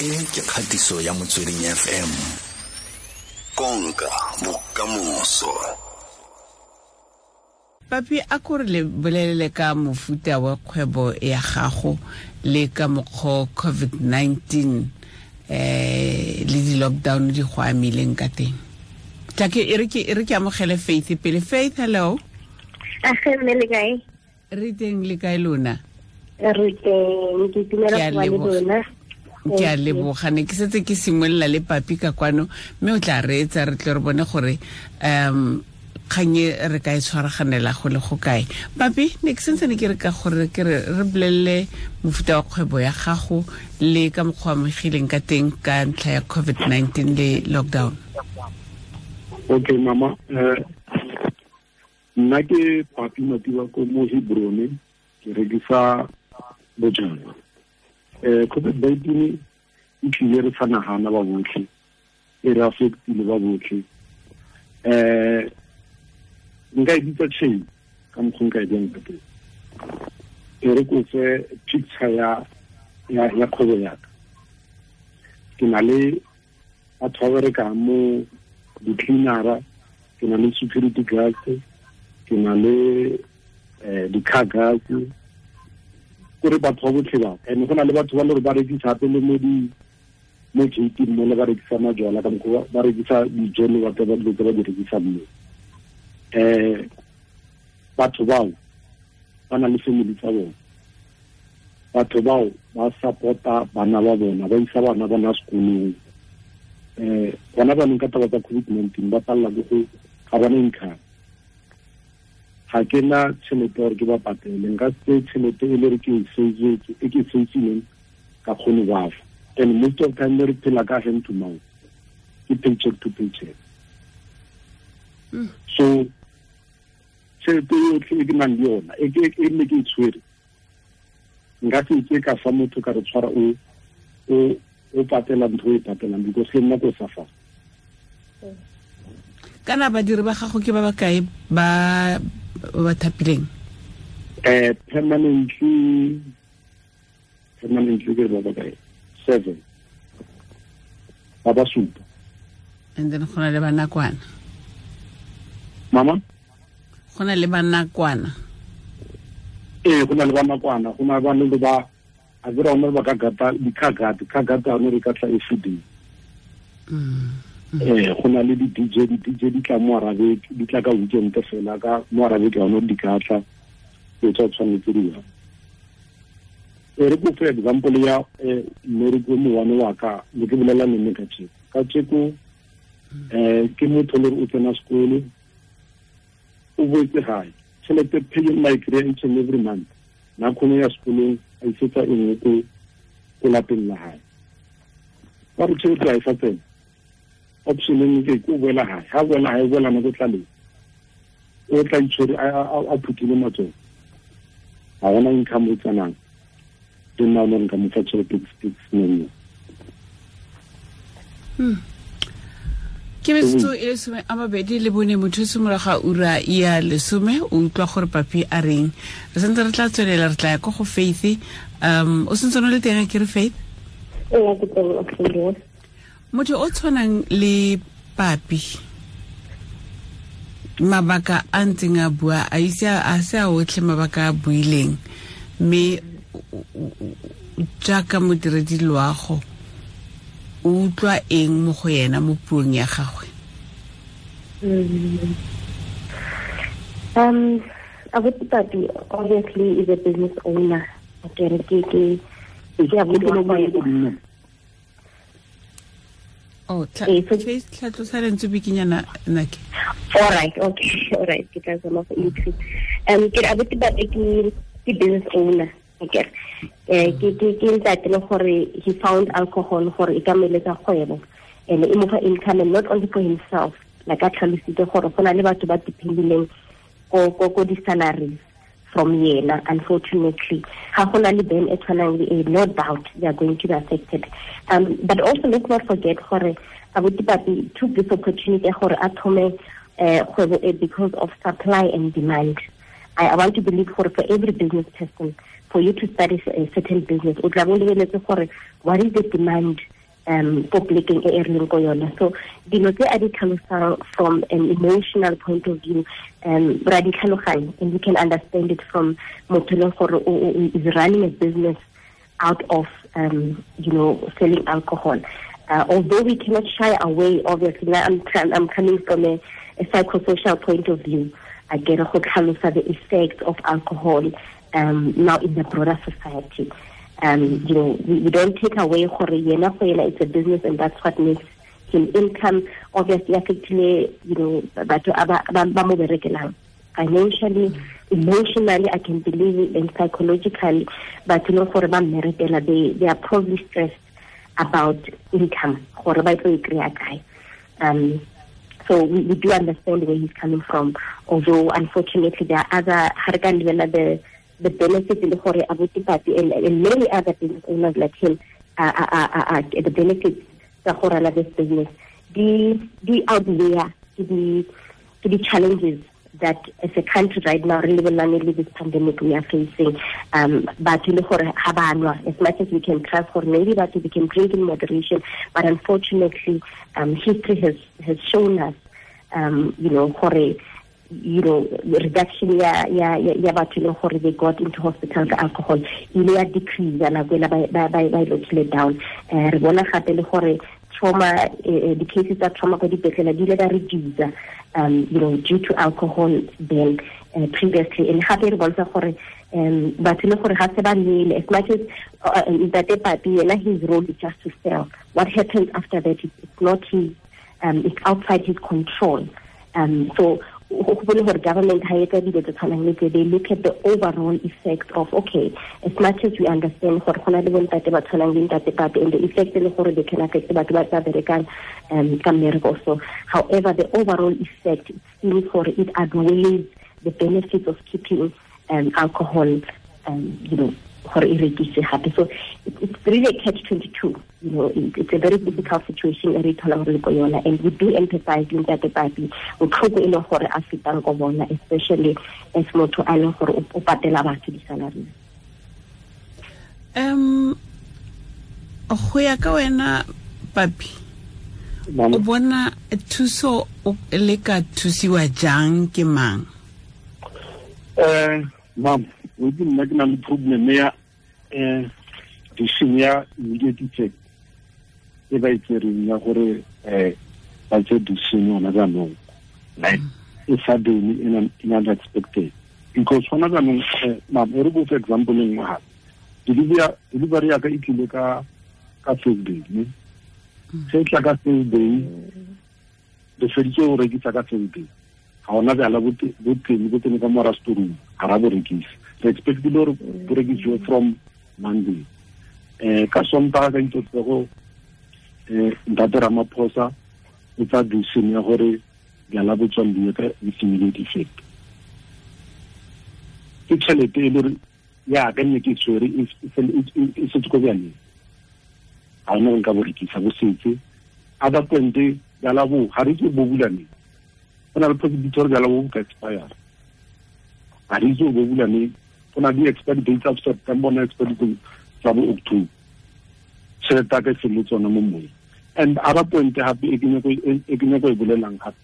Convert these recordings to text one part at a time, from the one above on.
e ke kgatiso ya motsweding fm konka bokamoso. Papi a kore le bolelele ka mofuta wa kgwebo ya gago le ka mokgwa covid-19 eh le di-lockdown di go amileng ka teng? Tlake e re ke amogele faith pele. Faith hello? Age mme le kae? Re teng le kae lona? Re teng ke tumela go ba le lona ke a lebogane ke setse ke simolola le papi ka kwano mme o tla reetsa re tle re bone gore um kganye re ka e tshwaraganela go le go kae. Papi ne ke sentse ne ke re ka gore ke re re bolelele mofuta wa kgwebo ya gago le ka mokgwa amegileng ka teng ka ntlha ya covid-19 le lockdown. Okay mama eh nna ke papi matiwa ko mo hebrone ke rekisa bojana eh covid-19 e tlile re sa nagana ba botlhe e re affectile ba botlhe um nka e bitsa chain ka mokgwa nka e beng ka teng. E re kotse picture ya ya kgwebo yaka ke na le batho ba berekang mo di-cleanera ke na le security guards ke na le um di-car guards kore batho ba botlhe ba and go na le batho ba le gore ba rekisa gape le mo di mo gating mo le ba rekisa majwala ka mokgwa ba rekisa dijo le ba dilo tse ba di rekisang mo. Um batho bao ba na le family tsa bona. Batho bao ba support-a bana ba bona ba isa bana bona sekolong. Um bona baneng ka taba tsa covid-19 ba palela ke go ga bana income ga ke na tšhelete gore ke ba patele nka se tšhelete e le re ke e e ke saveileng ka kgone bafa and most of time re phela ka hand to mouth. Ke paycheck to paycheck. So tšhelete yotlhe e ke nang le yona e e nne ke e tshwere. Nka se ke ka fa motho ka re tshwara o o patela ntho o e patelang because ke nna ko sa fa. Kana badiri ba gago ke ba ba kae? Ba Eh, ba thapileng eh permanently permanently ke ba ba kae seven. Ba ba supa. And then gona le bana kwana? Mama? Gona le bana kwana? Eh gona le bana kwana. Gona ba le ba a dira ba ka gata dikagata kagata no re ka tla e mm eh go na le di-dj di-dj di tla mo di tla ka weekend fela ka mo arabeke yone di ka tla e tsa tshwanetse di yang e re ko for example ya eh mmereko mo wa ka le ke bolela nene ka tsheko ka tsheko eh ke motho le o tsena sekolo o boetse gae tšhelete paying my and every month. Na kgone ya sekolong a isetsa e nngwe ko lapeng la gae ba re tšhelete e sa tsena option e ke ke o boela gae ga boela gae o boela nako tlaleng. O tla itshwere a- phutile matsogo ga gona income o tsenang le nna o re nka mofa tšhelete nne ke metsotso e lesome a mabedi le bone motho o semoraga ura ya lesome. O utlwa gore papi a reng? Re santse re tla tswelela re tla ya ko go faith. Um o sentse no le teng a ke re faith ee ke teng okay motho o tshwanang le papi mabaka a ntseng a bua a ise a a se a otlhe mabaka a buileng mme jaaka modiredi loago o utlwa eng mo go yena mo puong ya gagwe. Um, Abuti Papi obviously is a business owner. ke ke ke ke abuti wa oh Ee, so- tlhatlosa lentse bikinyana nake All right, okay, all right. Ke tla zama go itse. Um, ke re abuti Papi ke business owner. Okay. Eh ke ke ntate le gore he found alcohol gore e ka meletsa kgwebo. And e mo income and not only for himself. Like a tlhalositse gore go na le batho ba dependileng ko di-salaries from yena unfortunately. No doubt they are going to be affected. Um, but also let's not forget gore abuti papi took this opportunity gore a eh, because of supply and demand. I, I want to believe for for every business person for you to study a certain business what is the demand um for polekeng e e rileng ko yona. So dilo tse a di tlhalosang from an emotional point of view um ra di tlhaloganye and you can understand it from motho le gore is running a business out of um you know selling alcohol. Uh, although we cannot shy away obviously I'm, I'm coming from a, a psychosocial point of view. I get tlhalosa the effects of alcohol um, now in the broader society um, you know, we, we don't take away gore yena it's a business and that's what makes him income. Obviously, affectile, you know, batho ba mo financially, emotionally, I can believe it, and psychologically, but you know, for ba mmerekela, they, they are probably stressed about income. Um, so we, we do understand where he's coming from, although unfortunately there are other, the the benefits in the Hore Abuti Papi and, and many other business owners like him the benefits the Horala this business. The the outweigh the to the challenges that as a country right now, really with this pandemic we are facing. Um, but you know, as much as we can try for maybe that we can drink in moderation, but unfortunately, um, history has has shown us, um, you know, Hore you know reduction ya ya ya batho le gore they got into hospital ka alcohol ile ya decrease ya nako ba ba ba lokile down. Eh re bona gape le gore trauma uh, the cases tsa trauma kwa dipetlele di ile da reduce um you know due to alcohol uh, previously. And gape re bontsha gore um batho le gore ga se ba nele as much as uh, ntate papi yena his role is just to sell. What happens after that it's not his um it's outside his control. Um so go bone gore government ha etsa dilo tse tshwanang le they look at the overall effect of okay as much as we understand gore go na le bontate ba tshwanang le ntate papi and the effect le gore they can affect batho ba tsa berekang um ka mmereko. So however the overall effect seems for it outweighs the benefits of keeping um, alcohol um, you know gore e rekise gape so it's really a catch 22 you know it's a very difficult situation e re tholang re le ko yona. And we do empathize le ntate papi botlhoko e leng gore a fetang ko bona especially as motho a leng gore o patela batho di-salary. Um go ya ka wena papi o bona thuso le ka thusiwa jang ke mang? Um mam o di nna ke na le problem ya um decision ya immediate e ba itsereng ya gore um ba tse decision yona jaanong. Like e sudden in unexpected because gona jaanong mam e re bo for example e nngwe delivery yaka e tlile ka ka thursday se tla ka thursday re feditse go rekisa ka thursday ga ona jala boteng bo tsene ka mora storong ga ra bo rekisa. Re expectile gore bo rekisiwe from monday um ka sompa ka itsotse go um ntate ramaphosa o tsa decision ya gore jala bo tswang dio ka with immediate effect ke tšhelete e le gore yaka nne ke tshwere e setse ko bjaleng ga ona nka borekisa bo setse. Other point jala bo ga re ke bo bulaneng go na le possibility gore jala bo bo ka expire. Ga re itse bo bulaneng go na di-expert date of september na expert date tsa bo october tšhelete ka e le tsona mo moeng and other point gape e ke nyako e bolelang gape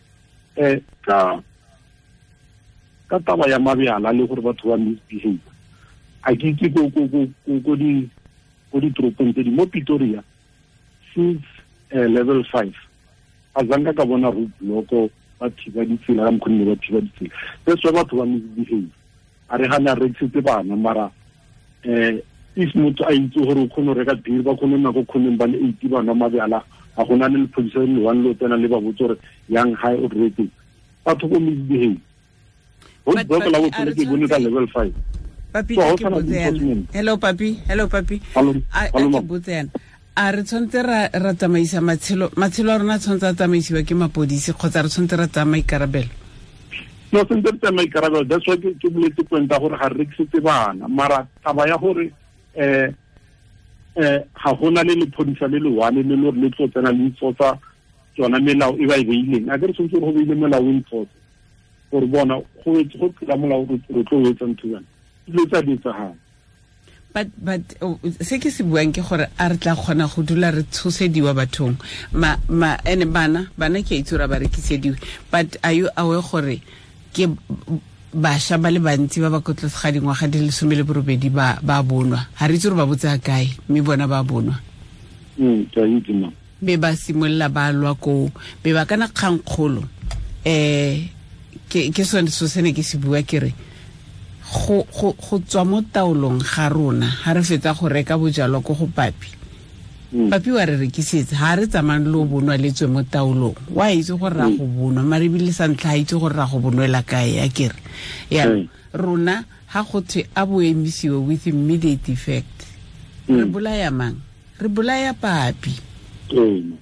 um ka ka taba ya mabjala le gore batho ba misbehave. A ke itse ko ditoropong tse di mo pretoria since uh, level five a zanka ka bona roadblocko ba thiba ditsela ka mokgonne ba thiba ditsela. That's why batho ba misbehave a re gane a rekisetse bana mara um if motho a itse gore o kgone go reka beer ba kgone nako kgoneng ba le eighty bana mabjala ga gona le lephodisa le one le o tsena le ba botse gore young high o rete batho ko misbehave road block ke bone ka level five. Papi a ke botse yana. hello papi hello papi. A ke botse yana. A re tshwanetse ra tsamaisa matshelo matshelo a rona tshwanetse a tsamaisiwa ke mapodisi kgotsa re tshwanetse ra tsaya maikarabelo no sentse re tsaya maikarabelo. That's why ke boletse ya gore ga re rekisetse bana. Mara taba ya gore um um ga gona le lephodisa le le le le le tlo tsena le itsotsa tsona melao e ba e beileng. A ke re tshwanetse gore go beile melao e enforce gore bona go go molao re tlo wetsa ntho yana dilo tsa di but but oh, se ke se buang ke gore a re tla kgona go dula re tshosediwa bathong. Ma ma ene bana bana ke a itse gore ba rekisediwe. But are you aware gore ke bašwa ba le bantsi ba ba kotlose ga dingwaga di lesome le borobedi ba bonwa. Ga re itse gore ba botse ga kae mme bona ba bonwa. Mm, be ba simolola ba lwa koo. Be ba kana kgangkgolo um ke ke sone so se ne ke se bua ke re go tswa mo taolong ga rona ga re fetsa go reka bojalwa ko go papi. Papi wa re rekisetse ga re tsamayng le o bonwa le tswe mo taolong. Wa itse gore ra go bonwa mare ebile sa ntlha a itse gore ra go bonwela kae ya kere yaanong rona ga go thwe a bo emisiwe with immediate effect. Re Mm. bolaya mang? Re bolaya papi.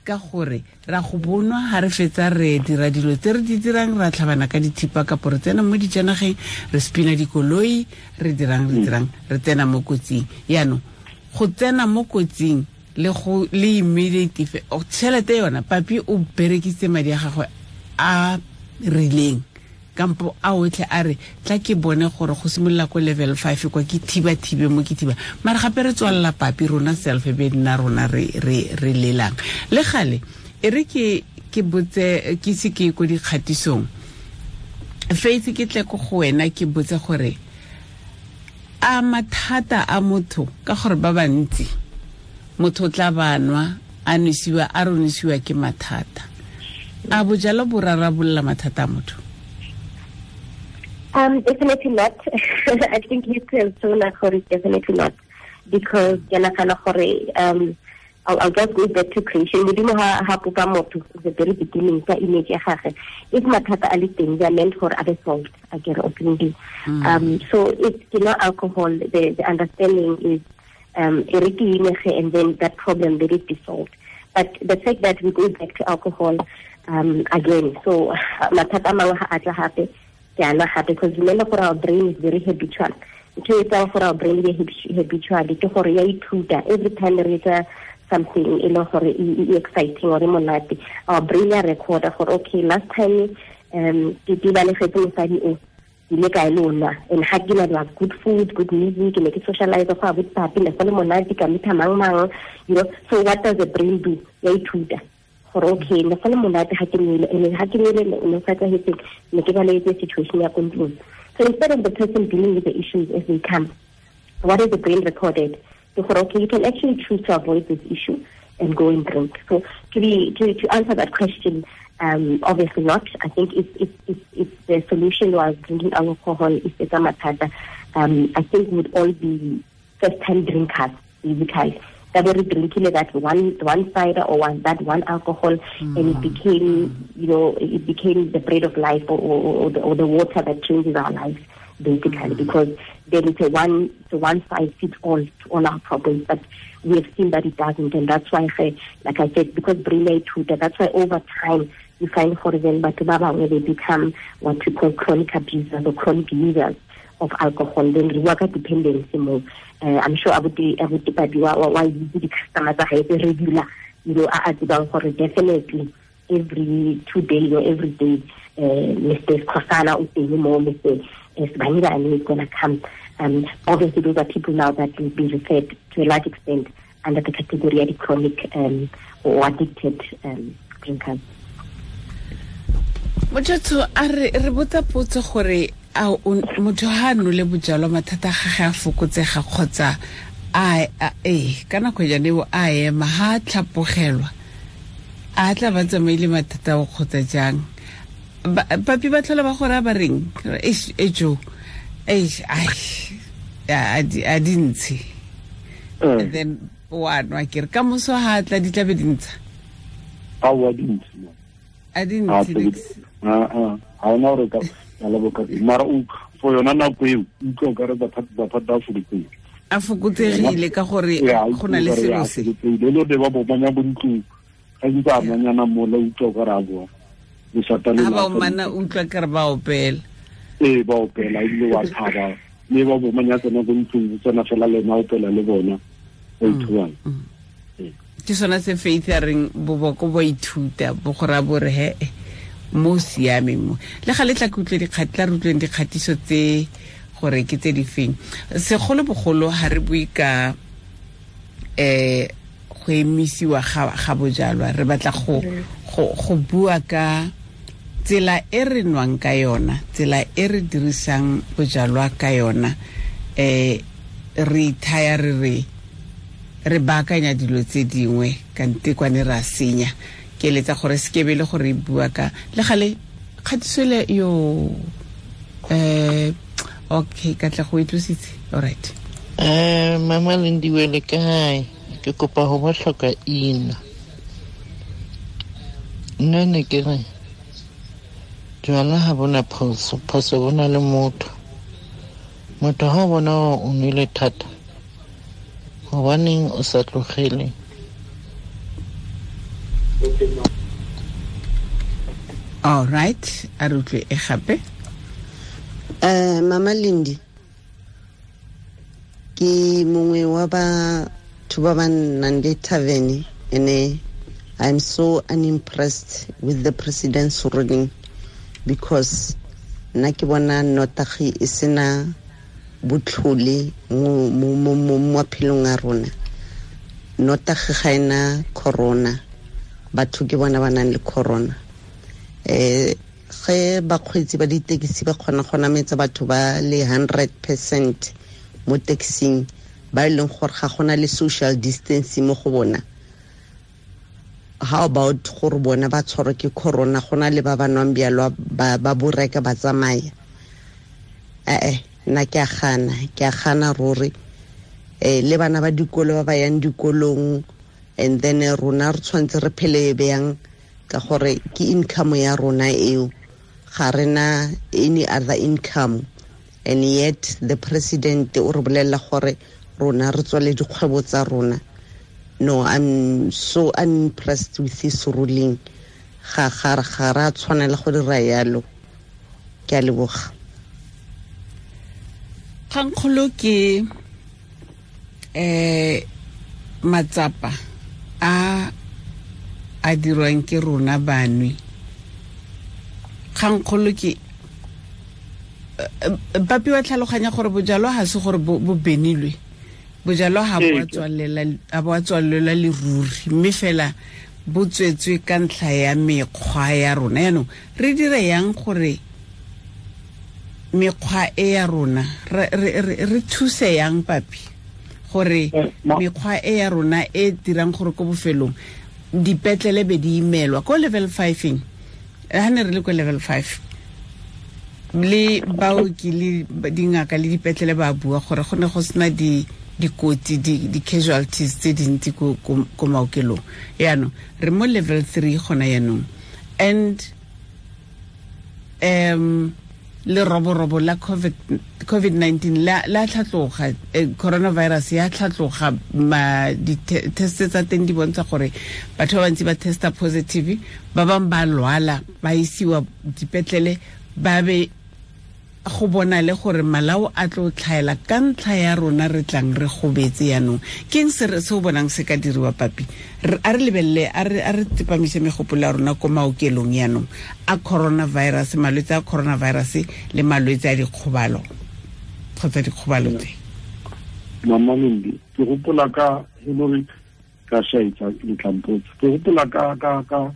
Ka gore ra go bonwa ga re fetsa re dira dilo tse re di dirang ra tlhabana ka dithipa kapo re tsena mo dijanageng re spina dikoloi re dirang re dirang re tsena mo kotsing. Yaanong go tsena mo kotsing le go le immediate tšhelete yona papi o berekisitse madi a gagwe a rileng. Kampo a otlhe a re tla ke bone gore go simolola ko level five kwa ke thiba-thibe mo ke thiba. Mare gape re tswalela papi rona self be nna rona re re re lelang. Le gale e re ke ke botse ke se ke ko dikgatisong. Faith ke tle ko go wena ke botse gore a mathata a motho ka gore ba bantsi motho o tla banwa a a re nosiwa ke mathata a bojalo bo rarabolola mathata a motho Um, definitely not. I think shown us for definitely not. Because ke nagana gore um I'll, I'll just go back to creation. Modimo ha ha popa motho at the very beginning ka image ya gagwe. If mathata a le teng they are meant for other. I get openly. Um so it's you know alcohol the the understanding is um and then that problem it be solved. But the fact that we go back to alcohol um again so mathata mangwe a tla gape ke a nwa gape because remember gore our brain is very habitual ntho e etsang our brain be habi- habitual ke gore ya ithuta every time re etsa something e- e e exciting or e our brain ya recorda gore okay last time um ke balegetse mosadi o ile ka le and ga ke na there good food good music ke ne ke socialize go a botpapi ne go le monate ka metha mang mang you know. So what does the brain do? Ya ithuta. Gore okay ne go le monate ga ke nwele and ga ke nwele ne sa tlhagetseng ne ke baletse situation ya ko so instead of the person dealing with the issues as they come what is the brain recorded? So for okay you can actually choose to avoid this issue and go and drink. So to be to, to answer that question um obviously not. I think if if if, if the solution was drinking alcohol if it's a matata um i think would all be first time drinkers basically They were drinking that one one cider or one that one alcohol and it became you know it became the bread of life or, or, or, the, or the water that changes our lives basically. Because then it's a one it's a one size fits all to all our problems but we have seen that it doesn't. And that's why I, say like I said because brain tutor that's why over time you find for them but where they become what we call chronic abusers or chronic users of alcohol. Then re bua ka dependency mo. Uh, i'm sure abuti abuti papi wa wa wa itse di-customer tsa gae tse regular you know a a tsebang gore definitely every two days or every day uh, mr khosana o teng mo mr Sbanibani is going to come. Um, obviously those are people now that will be referred to a large extent under the category of chronic um, or addicted um, drinkers motšotho a re re botsa potso gore a o- motho ga a nole bojalwa mathata a gage a fokotsega kgotsa ee ka nako jane eo a ema ga a tlhapogelwa a tla ba tsamaile mathata ao kgotsa jang? Papi ba tlhola ba gore a ba reng? E jo a a di- a di ntshe. Eh, then wa nwa kere ka moso ga a tla di tlabe di ntsha? A wa Ah, ah. ga ona gore ka leboka mara for yona nako eo utlwa o kare bathata a fokotsegile a fokotsegile ka gore go na le selo se. le lone ba bomanya bo ntlong ga ntse a manyana mola utlwa o kare a boa. Lesatana ba omana utlwa. kare ba opela. Ee ba opela ebile wa thaba. Mme ba bomanya tsena ko ntlong tsena fela lena opela le bona ba mm, ithuang. Mm. ke sona se faith a reng boboko bo ithuta bo gore a bore hee mo siameng mo. Le ga le tla ke utlwe tla re utlweng dikgatiso tse gore ke tse di feng. Segolobogolo ga re bue ka um go emisiwa ga bojalwa re batla go bua ka tsela e re nwang ka yona tsela e re dirisang bojalwa ka yona um re ithaya re re re baakanya dilo tse dingwe kante kwane re a senya ke eletsa gore se le gore e bua ka. Le gale kgatisole yo um okay ka tla go e tlositse alright um mama lendiwe le kae? Ke kopa go botlhoka ina nna ne ke re jala ga bona phoso phoso bona le motho. Motho ga o bona o nwele thata gobaneng o sa tlogele all right a re utlwe e gape. Um mama lindi ke mongwe wa batho ba ba nnang tavern ene i'm so unimpressed with the president's ruling because nna ke bona notagi e sena botlhole mo maphelong a rona. Notagi ga ena corona batho ke bona ba nang le corona. Um ge bakgweetsi ba ditekisi ba kgona go nametsa batho ba le hundred percent mo taxing ba e leng gore ga gona le social distance mo go bona. How about gore bona ba tshwarwa ke corona? Gona le ba ba nwang bjalwa ba boreka ba tsamaya. Ee nna ke a gana ke a gana ruri. Um le bana ba dikolo ba ba yang dikolong and then rona re tshwanetse re phele bjang ka gore ke income ya rona eo. Ga rena any other income. And yet the president o re bolelela gore rona re tswale dikgwebo tsa rona. No i'm so unimpressed with this ruling. Ga ga ga ra tshwanela go dira yalo. Ke a leboga. Kgankgolo ke eh matsapa a a dirwang ke rona banwi kgankgolo ke papi wa tlhaloganya gore bojalwa ga se gore bo benilwe. Bojalwa ga bo a tswalela leruri mme fela bo tswetswe ka ntlha ya mekgwa ya rona. Yaanong re dire yang gore mekgwa e ya rona re thuse yang papi gore mekgwa e ya rona e dirang gore ko bofelong dipetlele be di imelwa. Ko level fiveng ga ne re le ko level five. Le baoki le dingaka le dipetlele ba bua gore go ne go sena dikotsi di-casualties tse dintsi ko maokelong. Yaanong re mo level three gona yaanong. And um leroborobo la covid-19 la tlhatloga coronavirus ya tlhatloga di-test tsa teng di bontsha gore batho ba bantsi ba testa positive ba bangwe ba lwala ba isiwa dipetlele ba be go bona le gore malao a tlo tlhaela ka ntlha ya rona re tlang re gobetse yaanong ke eng se o bonang se ka diriwa papi? A re lebelele a re tepamise megopolo ya rona ko maokelong yaanong a coronavirus malwetse a coronavirus le malwetse a dikgobalo kgotsa dikgobalo tse? Mamamendi ke gopola ka henoric ka shaetsa letlampotse ke gopola ka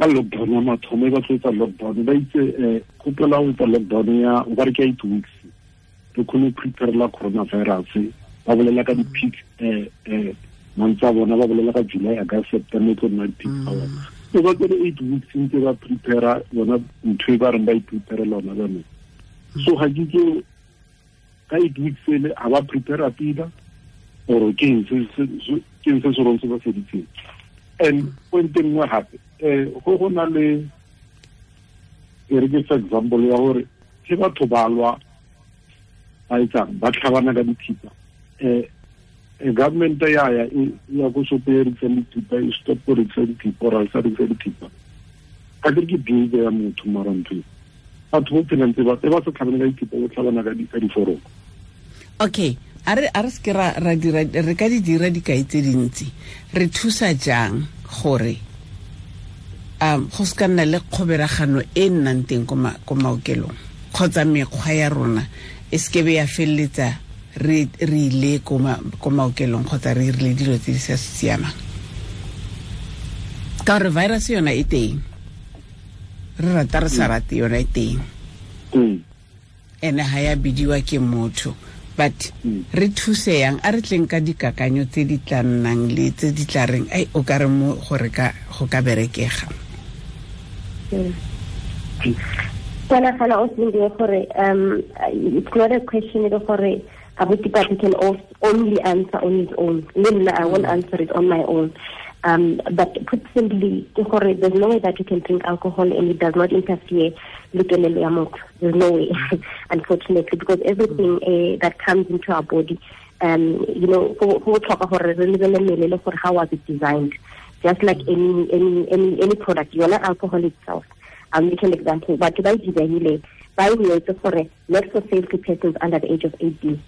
ka lockdown ya mathomo e ba tloetsa lockdown ba itse um kgopela go etsa lockdown ya ba re ke eight weeks. Re kgone go preparela coronavirus. Ba bolela ka di-peak um months a bona ba bolela ka july agast september tlo nna di-peak a bona. So ba tsere eight weeks ntse ba prepara yona ntho e ba reng ba ipreparela ona banong so ga ke ke ka eight weeks ele ga ba prepara pila or ke eng se se rong se ba seditseng and pointeng e nngwe gape um go go na le e re ke example ya gore ke batho ba lwa ba etsang ba tlhabana ka dithipa. Um government ya ya ya go sope e rekisang dithipa e stop go rekisa dithipa or a sa rekisa dithipa. Ka ke ke behavior ya motho marantho batho bo phelang tse ba sa tlhabane ka dithipa bo tlhabana ka diforomo. Okay a re a re se ra dira re ka di dira dikai tse dintsi. Re thusa jang gore um go se ka nna le kgoberagano e nnang teng ko maokelong kgotsa mekgwa ya rona e sekebe ya feleletsa re ile ko maokelong kgotsa re irile dilo tse di sa siamang. Ka gore virus yona e teng. Re rata re sa rate yona e teng. Mm. ene ga ya bidiwa ke motho but Mm. re thuse yang? A re tleng ka dikakanyo tse di tla nnang le tse di tla reng ai o ka re mo gore go ka berekega um it's not a question e le abuti papi can only answer on his own. Nna i won't answer it on my own. Um but put simply there's no way that you can drink alcohol and it does not interfere ya motho. There's no way unfortunately because everything uh, that comes into our body um you know go lebelele le how was it designed just like any any any any product yona alcohol itself I'll make an example. Batho ba e designile ba e wetse gore not for sale to persons under the age of 18.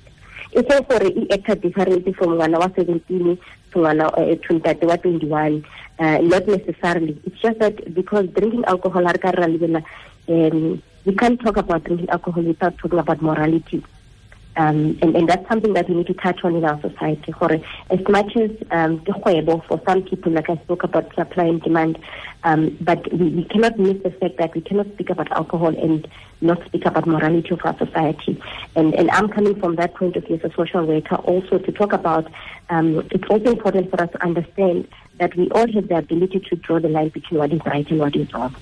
E se gore e acta differently from ngwana wa 17 to ngwana to ntate wa 21. Uh, not necessarily. It's just that because drinking alcohol lebella um we can't talk about drinking alcohol without talking about morality. Um, and, and that's something that we need to touch on in our society. As much as um, the for some people, like I spoke about supply and demand, um, but we, we cannot miss the fact that we cannot speak about alcohol and not speak about morality of our society. And, and I'm coming from that point of view as a social worker also to talk about um, it's also important for us to understand that we all have the ability to draw the line between what is right and what is wrong.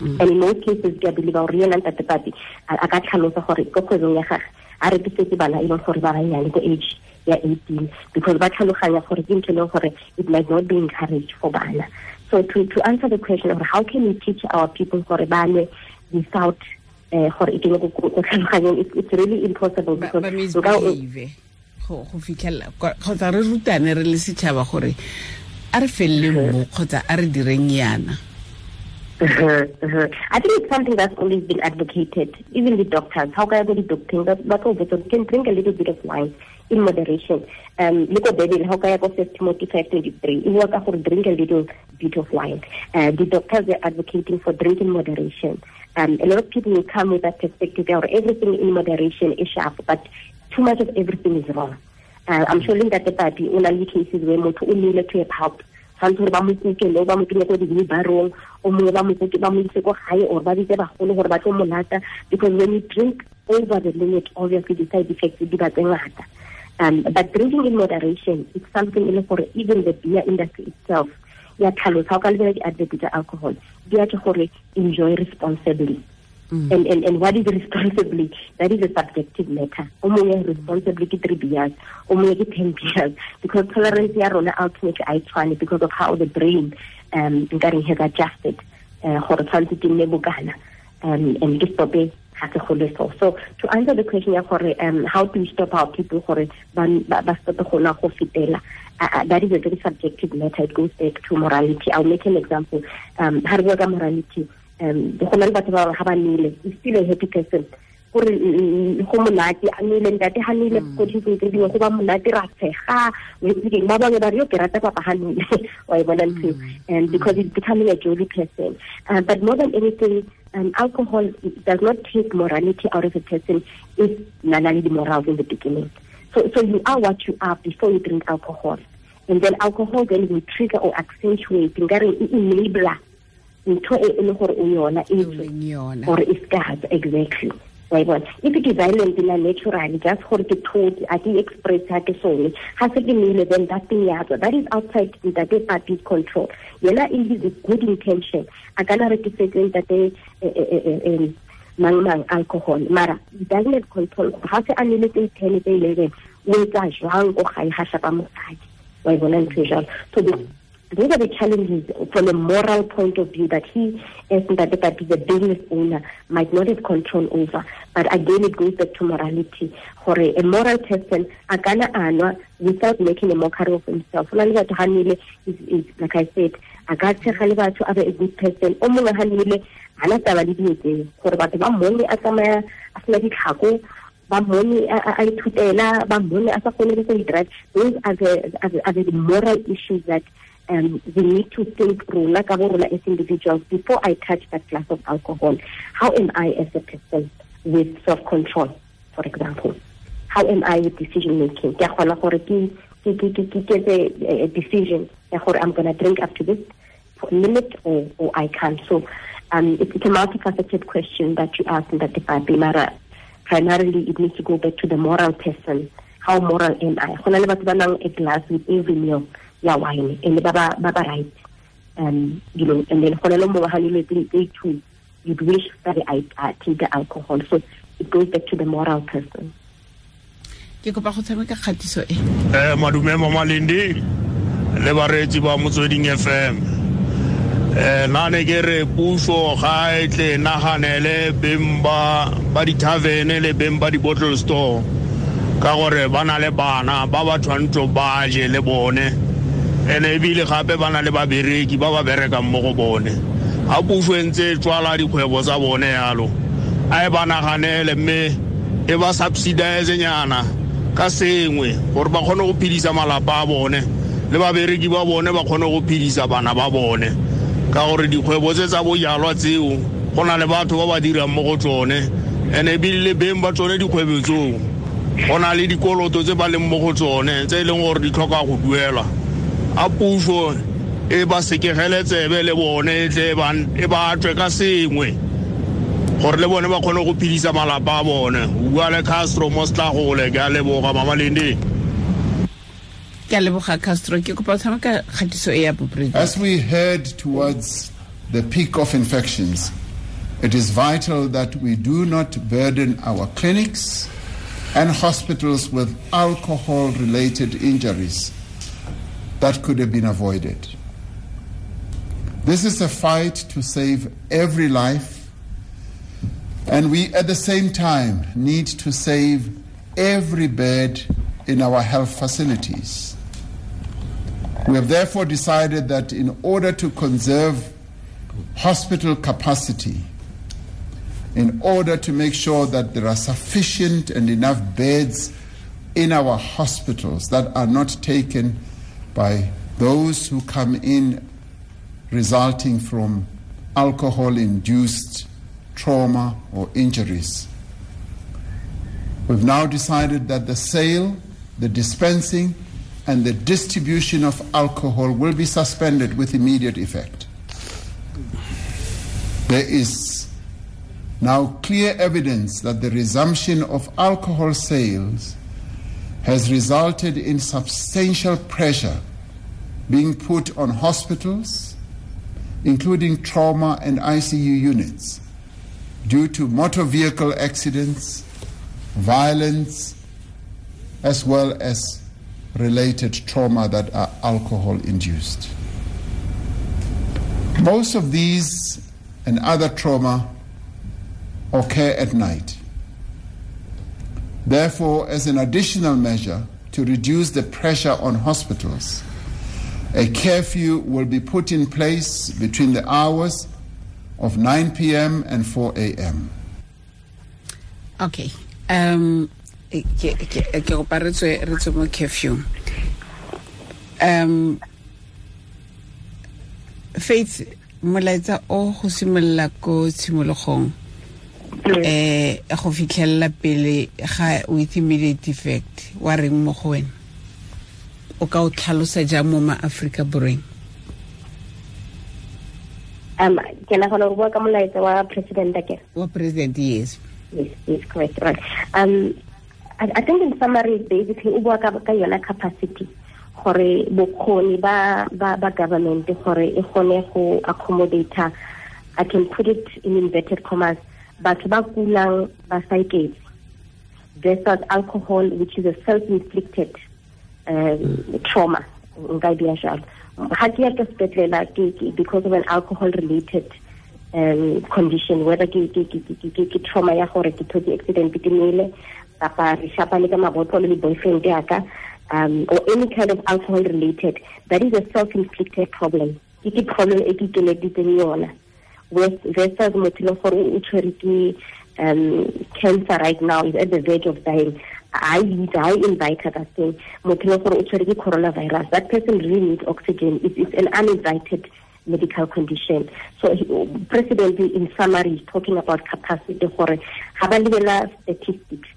and in most cases we ke a believe gore yena ntate papi a a a rekisetse bana e leng gore ba banyane ko age ya 18 because ba tlhaloganya gore ke ntho e leng gore it might not be encouraged for bana. So to, to answer the question of how can we teach our people gore ba nwe without eh, gore e kene ko ko it's, really impossible because go fitlhelela kgotsa re rutane re le setšhaba gore a re felele mmo kgotsa a re direng yana Uh-huh, uh-huh. I think it's something that's always been advocated, even with doctors. How can I go to doctor? All better. You can drink a little bit of wine in moderation. Um, look at Bible, how can I go First Timothy 5.23? You drink a little bit of wine. Uh, the doctors are advocating for drinking moderation. Um, a lot of people will come with that perspective, or everything in moderation is sharp, but too much of everything is wrong. Uh, I'm sure that the papi, una le cases where nnile to a pulp tshwanetse gore ba mo kukele ba mo kenye ko o mongwe ba mo ise ko gae or ba bitse bagolo gore ba tlo mo lata because when you drink over the limit obviously the side effects di ba tse ngata. Um, but drinking in moderation it's something e le gore even the beer industry itself ya tlhalosa o ka lebela di-advert tsa alcohol di ya ke gore enjoy responsibly and, and and what is responsibly that is a subjective matter. O mongwe responsibly ke three beers o mongwe ke ten beers because tolerance ya rona ultimately tshwane because of how the brain um has adjusted uh, ke um and ke stope ga se gole so. So to answer the question ya gore um how do we stop our people gore ba ba stope go na go fitela uh, that is a very subjective matter. It goes back to morality. I'll make an example. Um ha re bua ka morality um go na le batho ba ga ba nile is still a happy person gore mm, go monate a nile ntate ga nile ko dintlong tse dingwe go ba monate ra tshega wetseng ba bangwe ba re yo ke rata papa ga nile wa e bona ntho and because it's becoming a jolly person uh, but more than anything um, alcohol does not take morality out of a person if nana le di-morals in the beginning so so you are what you are before you drink alcohol and then alcohol then will trigger or accentuate nkare e enabler ntho e e le gore o yona e e tswe. Leng yona? Or e exactly. Wa bona? If is violent na naturally just gore ke thotse a ke express ha ke sone. Se ke then that thing ya tswa. That is outside ntate control. Yena in his good intention a kana rekisetse ntate eh, eh, eh, eh, mang mang alcohol. Mara doesn't control. Se a tse ten tse eleven o etsa jwang? Ko gae ga mosadi. Wa e bona ntho jalo so the those are the challenges from a moral point of view that he, as Ndate Papi, the business owner, might not have control over. But again, it goes back to morality. For a, moral person, akana anwa without making a mockery of himself. Is, is, like I said, a ka tshega le batho a be a good person. O mongwe ha nnile hana taba le dilo tseo gore batho ba mmone a tsamaya a sena ditlhako ba mmone a ithutela ba mmone a sa those are the, are the moral issues that um, we need to think bo rona as individuals before I touch that glass of alcohol. How am I as a person with self-control, for example? How am I with decision making? Ke a a, a decision ya gore I'm going to drink up to this limit or or I can't. So um, it's, it's a multifaceted question that you asked in that debate. Mara, primarily it needs to go back to the moral person. How moral am I? Glass with every meal ya wine and ba ba ba ba right um you know and then go na le mo ga le tse two you'd wish that I, I take the alcohol. So it goes back to the moral person. Ke kopa go tshameka kgatiso e. Eh madume mama lindi le baretsi ba motsweding fm eh nane ke re puso ga e tle naganele beng ba ba di-tavene le beng ba di-bottle store. Ka gore ba na le bana ba ba tshwanetse ba je le bone ene ebile gape ba na le babereki ba ba berekang mo go bone. Ga puso e ntse e tswala dikgwebo tsa bone yalo a e ba naganele mme e ba subsidize nyana ka sengwe gore ba kgone go phedisa malapa a bone le babereki ba bone ba kgone go phedisa bana ba bone. Ka gore dikgwebo tse tsa bojalwa tseo go na le batho ba ba dirang mo go tsone ene ebile le beng ba tsone dikgwebo tseo go na le dikoloto tse ba leng mo go tsone tse e leng gore di tlhoka go duelwa. A puso e ba sekegele tsebe le bone e tle e ba tswe ka sengwe gore le bone ba kgone go phedisa malapa a bone. Bua le castro mo setlagole ke a leboga mama lindi ke a leboga castro ke kopa tshameka kgatiso e ya as we head towards the peak of infections it is vital that we do not burden our clinics and hospitals with alcohol related injuries that could have been avoided. This is a fight to save every life, and we at the same time need to save every bed in our health facilities. We have therefore decided that in order to conserve hospital capacity, in order to make sure that there are sufficient and enough beds in our hospitals that are not taken by those who come in resulting from alcohol induced trauma or injuries. We've now decided that the sale, the dispensing, and the distribution of alcohol will be suspended with immediate effect. There is now clear evidence that the resumption of alcohol sales has resulted in substantial pressure being put on hospitals, including trauma and ICU units, due to motor vehicle accidents, violence, as well as related trauma that are alcohol induced. Most of these and other trauma occur at night. Therefore, as an additional measure to reduce the pressure on hospitals, a curfew will be put in place between the hours of 9 p.m. and 4 a.m. Okay. Um ke ke go paretswe re tswe mo curfew. Um faith molaetsa o go simolola ko tshimologong eh go fitlhelela pele ga with immediate effect wa reng mo go wena? O ka o tlhalosa jang mo maaforika borweng? Um ke nagana gore bua ka molaetsa wa president akere wa president yes. Yes yes correct right. Um I, I think in summary basically o bua ka ka yona capacity gore bokgoni ba ba ba government gore e gone go accommodate I can put it in inverted commas batho ba kulang ba sa versus alcohol which is a self-inflicted um, trauma. Nka dia jalo. Ga ke ya ka sepetlela because of an alcohol related um, condition whether ke ke ke ke ke ke trauma ya gore ke thotse accident ke nele kapa re shapane ka mabotlolo le boyfriend yaka um, or any kind of alcohol related that is a self inflicted problem. Ke ke problem e ke ikeleditseng yona motho le gore o tshwere ke um, cancer right now is at the verge of dying I lead, I invite her that thing. coronavirus. That person really needs oxygen. It is an uninvited medical condition. So President, in summary, is talking about capacity for statistics.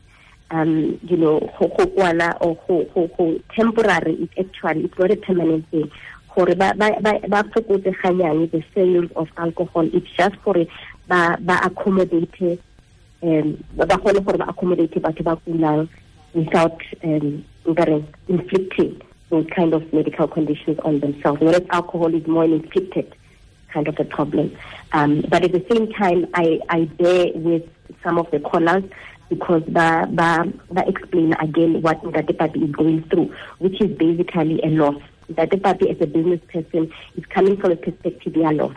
Um, you know, ho or ho, ho, ho, temporary. It's actually it's not a permanent thing. Gore ba ba ba fokotse ganyane the sales of alcohol it's just gore ba ba accommodate um ba kgone gore ba accommodate batho ba kulang without um inflicting those kind of medical conditions on themselves. Whereas alcohol is more an inflicted kind of a problem. Um, but at the same time, I, I bear with some of the callers because they, they, they explain again what papi is going through, which is basically a loss. That the party as a business person is coming from a perspective of loss.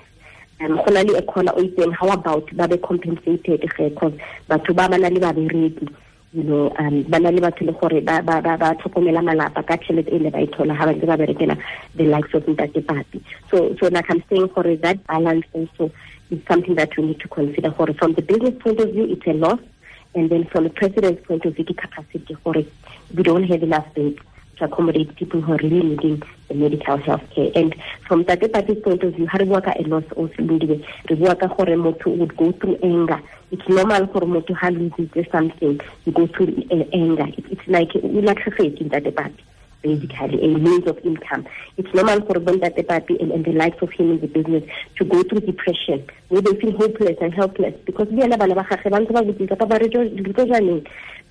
um go na le a caller o itseng how about ba be compensated because batho ba ba na le babereki you know um ba na le batho le gore ba tlhokomela malapa ka tšhelete e le ba e thola ga ba ntse ba berekela the likes of ntate papi. So so like i'm saying gore that balance also is something that we need to consider gore from the business point of view it's a loss and then from the president's point of view ke capacity gore we don't have enough beds to accommodate people who are really needing the medical health care. And from Tate Papi's point of view, hari ka a loss also lindiwe. Re bua ka gore motho would go through anger. It's normal for motho ha loses something, you go through uh, anger. It, it's like you like in Tate Pati basically a means of income. It's normal for Bontate Papi and, and the likes of him in the business to go through depression, where they feel hopeless and helpless because we are bana ba gage ba ntse ba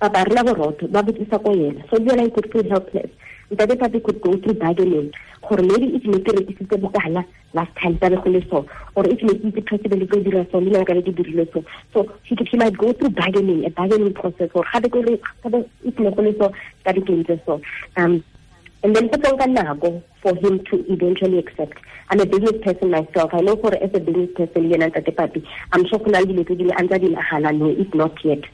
botsisa pa ba re re na borotho ba botsisa ko yena. So le yena could feel helpless ntate papi could go through bargaining gore maybe if ne ke rekisitse bokala last time tsa be go le so or if ne ke itse president tlo dira so le nna ka le ke dirile so. So he, he might go through bargaining a bargaining process gore ga if ne go le so ka dikentse so. Um and then nako for him to eventually accept. I'm a business person myself. I know for as a business person yena ntate papi i'm sure go na le dilo tse dingwe a ntse a di nagana no if not yet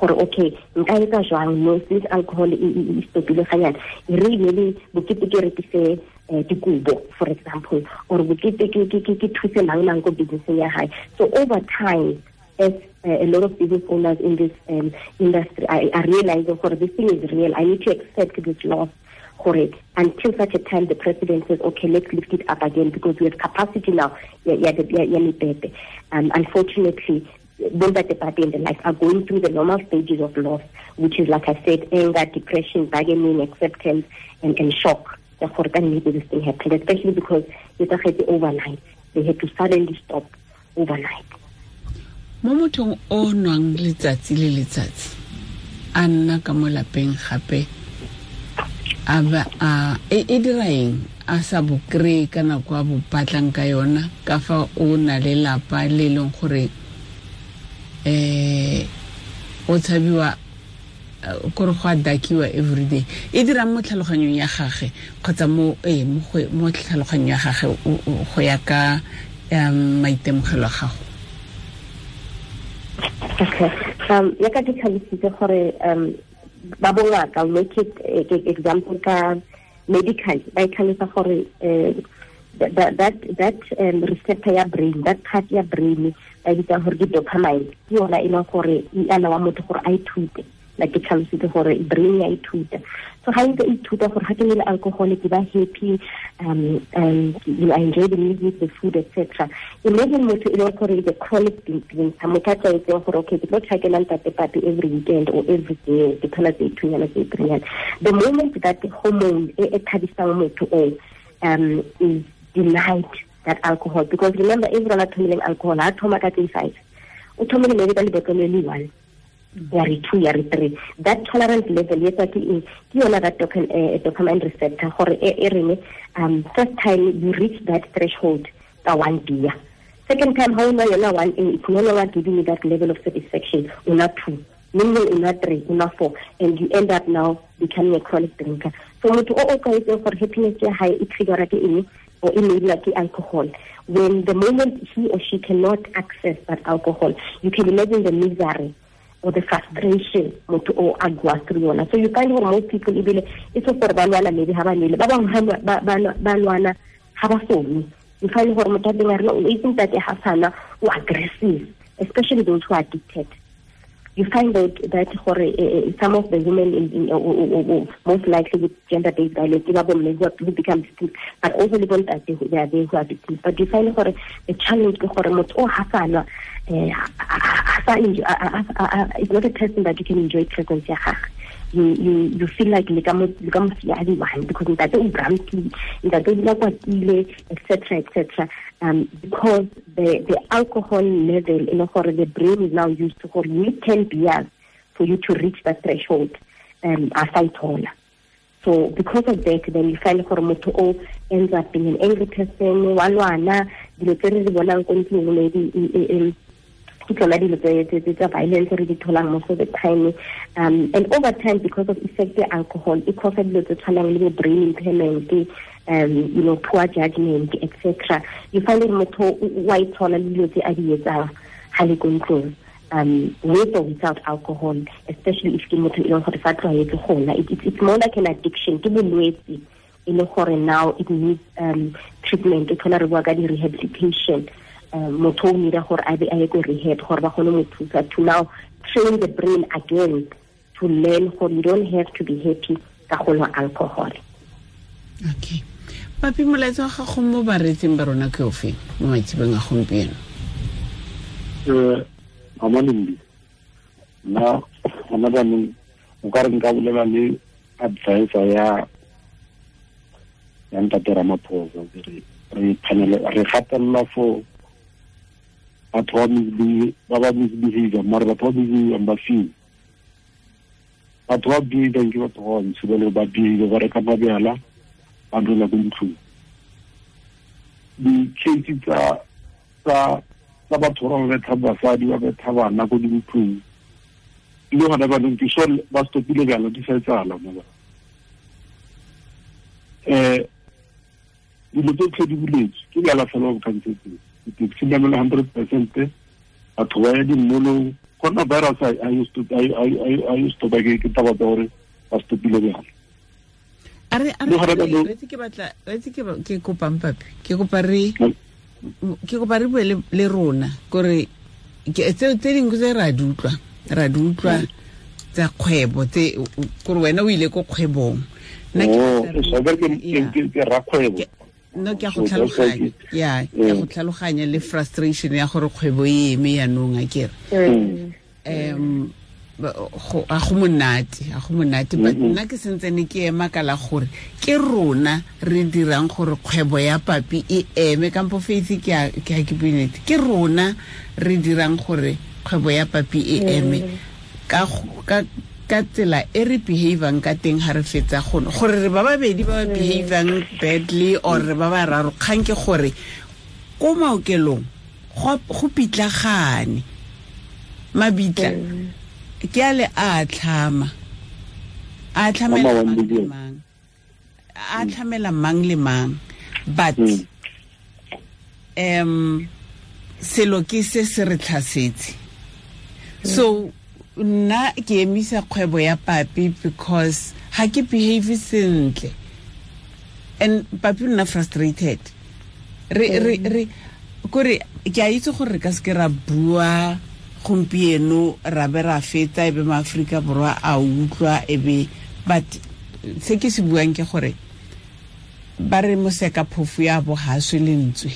gore okay nka etsa jwang no since alcohol e stopile ganyana e re ebele bokete ke rekise um dikubo for example or bokete ke thuse mang mang ko businesseng ya gae so over time as uh, a lot of business owners in this um, industry are, are realizing for this thing is real i need to accept this loss correct until such a time the president says, okay, let's lift it up again because we have capacity now. Yeah, yeah, yeah, yeah, um, unfortunately, those at the party and the like are going through the normal stages of loss, which is, like I said, anger, depression, bargaining, acceptance, and, and shock. Therefore, can maybe this thing happened, especially because it's a overnight. They had to suddenly stop overnight. mo mothong o nwang letsatsi le letsatsi a nna ka mo lapeng gape e, dira eng a sa bo kry ka nako a bo batlang ka yona ka fa o na le lapa le e leng gore um o tshabiwa kore go a dakiwa everyday e dirang mo tlhaloganyong ya gage kgotsa mo ee mo tlhaloganyong ya gage go ya ka um maitemogelo a gago okay um ya ka ke gore um ba bongaka make it example ka medical ba itlhalosa gore um that that that um, receptor ya brain that part ya brain ba bitsa gore ke dopamine ke yona e leng gore e alawa motho gore a ithute. Like ke tlhalositse gore brain ya ithuta. So ga ntse ithuta gore ga ke le alcohol ke ba happy um and you enjoy the music the food etc imagine motho e leng gore the chronic drinking sa motho a tlwaetseng gore okay ke tlo tšhakelang tate papi every weekend or every day ke thola tse ithunyana tse the moment that hormone e e thabisang motho o um is denied that alcohol. Because remember everyone a thomileng alcohol ha thoma ka tse five o thomile maybe ka le one ya re two ya re three that tolerance level yetsa ke eng ke that uh, dopamine receptor gore e reng um first time you reach that threshold ka one beer. Second time how una yona one a it's no longer giving you that level of satisfaction una two. Meaning una three una four. And you end up now becoming a chronic drinker. So motho o o tlwaetseng gore happiness ya hae e triggerwa ke eng or e maybe like alcohol. When the moment he or she cannot access that alcohol you can imagine the misery or the frustration motho o a goa so you find gore most people ebile e se gore ba lwana maybe ga ba nele ba bangwe ba lwana ga ba you find gore motho a teng a rena o itseng tate ga aggressive especially those who are addicted you find out that uh, some of the women in, in uh, uh, most likely with gender based violence who, become victims but also le bontate who they are there who are victims but you find gore the challenge ha sa lwa not a person that you can enjoy presence you you you feel like mosiadi one because dula kwatile etc etc um because the the alcohol level in gore the brain is now used to for you need 10 beers for you to reach that threshold um as ithola so because of that then you find for motho o ends up being an angry person wa lwana dilo tse maybe tsa violence re di tholang most of the time. Um and over time because of effect ya alcohol e cause dilo tse tshwanang le bo brain impairment um you know poor judgment etc you find gore motho wa ithola le dilo tse a di etsang ga le ko um with or without alcohol especially if ke motho e leng gore sa tlwaetse gona it's more like an addiction ke bolwetse. E le gore now it needs um treatment. E thola re bua ka di-rehabilitation. Um, motho o nira gore a be a ye ko rehab gore ba kgone to now train the brain again to learn gore you don't have to be happy ka go alcohol. Okay papi molaetsa wa gago mo bareetseng ba rona ke ofeng mo maitsebeng a gompieno. Um amalembi nna gona jaanong ka re nka bolela le advisor ya ya ntate ramaphosa kere re gatelela for batho ba ba misbehavior mare batho ba misbehavior ba fen batho ba behavior ke batho ba bantsho ba ba behavior ba reka mabjala ba dula ko ntlong di-case tsa tsa tsa batho ba ba betha basadi ba betha bana ko dintlong. Le gona banong ke so ba stopile bjalo di sa etsala mola um dilo tsotlhe di buletswe ke bjala fela ba bokantsetseng ke namela hundred percent batho ba ya dimmolong. Coronavirus a yo stopa ke taba tsa gore ba stopile bjalo ke kopang papi ke kopa re ke kopa re bue le rona kore tse dingwe tse ra di utlwa ra di utlwa tsa kgwebo tse kore wena o ile ko kgwebong. No ke a go tlhaloganya ya ke go tlhaloganya le frustration ya gore kgwebo e eme yanong a kere um a go monate a go monate but nna ke sentsene ke ema ka la gore ke rona re dirang gore kgwebo ya papi e eme. Kampo faith ke a ke buinete ke rona re dirang gore kgwebo ya papi e eme. Ka ka tsela e re behavang ka teng ga re fetsa gono gore re ba babedi ba ba behavang badly or re ba ba raro kgang ke gore ko maokelong go pitlagane mabitla ke a le a tlhama. A tlhamela mang le mang? A tlhamela mang le mang? But um selo ke se se re tlhasetse so nna ke emisa kgwebo ya papi because ga ke behave sentle. And papi nna frustrated. Re re re kore ke a itse gore re ka se ke ra bua gompieno ra be ra fetsa e be maaforika borwa a utlwa e be but se ke se buang ke gore ba re moseka phofu ya bo gaswe lentswe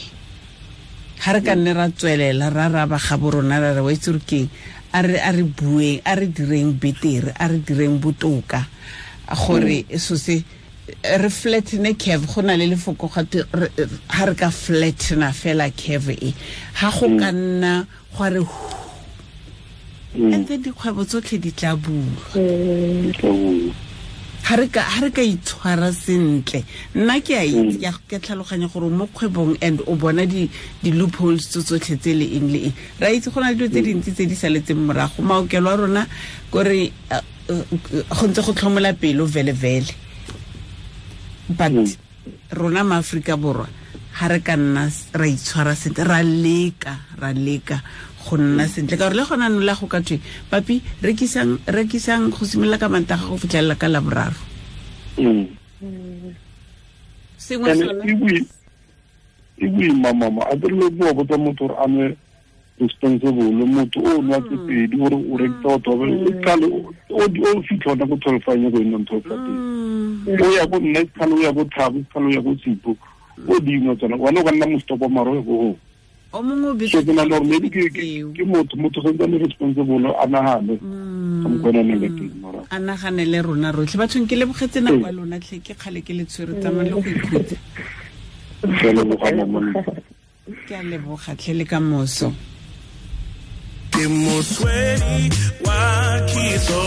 ga re ka nne ra tswelela ra ra ba bo rona ra re wa itse gore keng a re bueng a re direng betere a re direng botoka. Gore so se re flatne cave go na le lefoko ga re ka flatna fela cave e. Ga go ka nna go re and then dikgwebo tsotlhe di tla bulwa. Ga re ka itshwara sentle. Nna ke a itse ke tlhaloganya gore mo kgwebong and o bona di-loopholes tse tsotlhe tse le eng le eng. Ra itse go na le dilo tse dintsi tse di saletseng morago. Maokelo a rona kore go ntse go tlhomola pelo vele-vele but rona maaforika borwa ga re ka nna ra itshwara sentle ra leka ra leka go nna sentle. Ka gore le gona nola go ka thwe papi rekisang go simolola ka mantaga go fitlhelela ka laboraro. Sengwe e boima mama a dirile bua botsa motho gore a nwe responsible motho o nwa ke pedi ore o rekisa batho ba e o fitlha ona ko tholofanye ko ena ntho tsa teng. O ya ko nna kale o ya ko thabo kale o ya ko sipo o dingwe tsona wane o ka nna mostopa maro o ya ko o so ke nana gore maybe ke motho motho santsane responsible a nagane ka mokgwa le teng a naganele rona rotlhe. Bathong ke lebogetse nako ya lona tlhe. Ke kgale ke le tshwere tsamang le go ikhutse ke a leboga lebogatlhe le ka moso ke moswedi wa kitso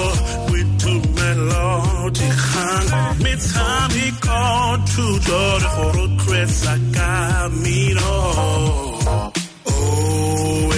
with melody kgang metshameko thuto le go rotloetsa kamino oh, oh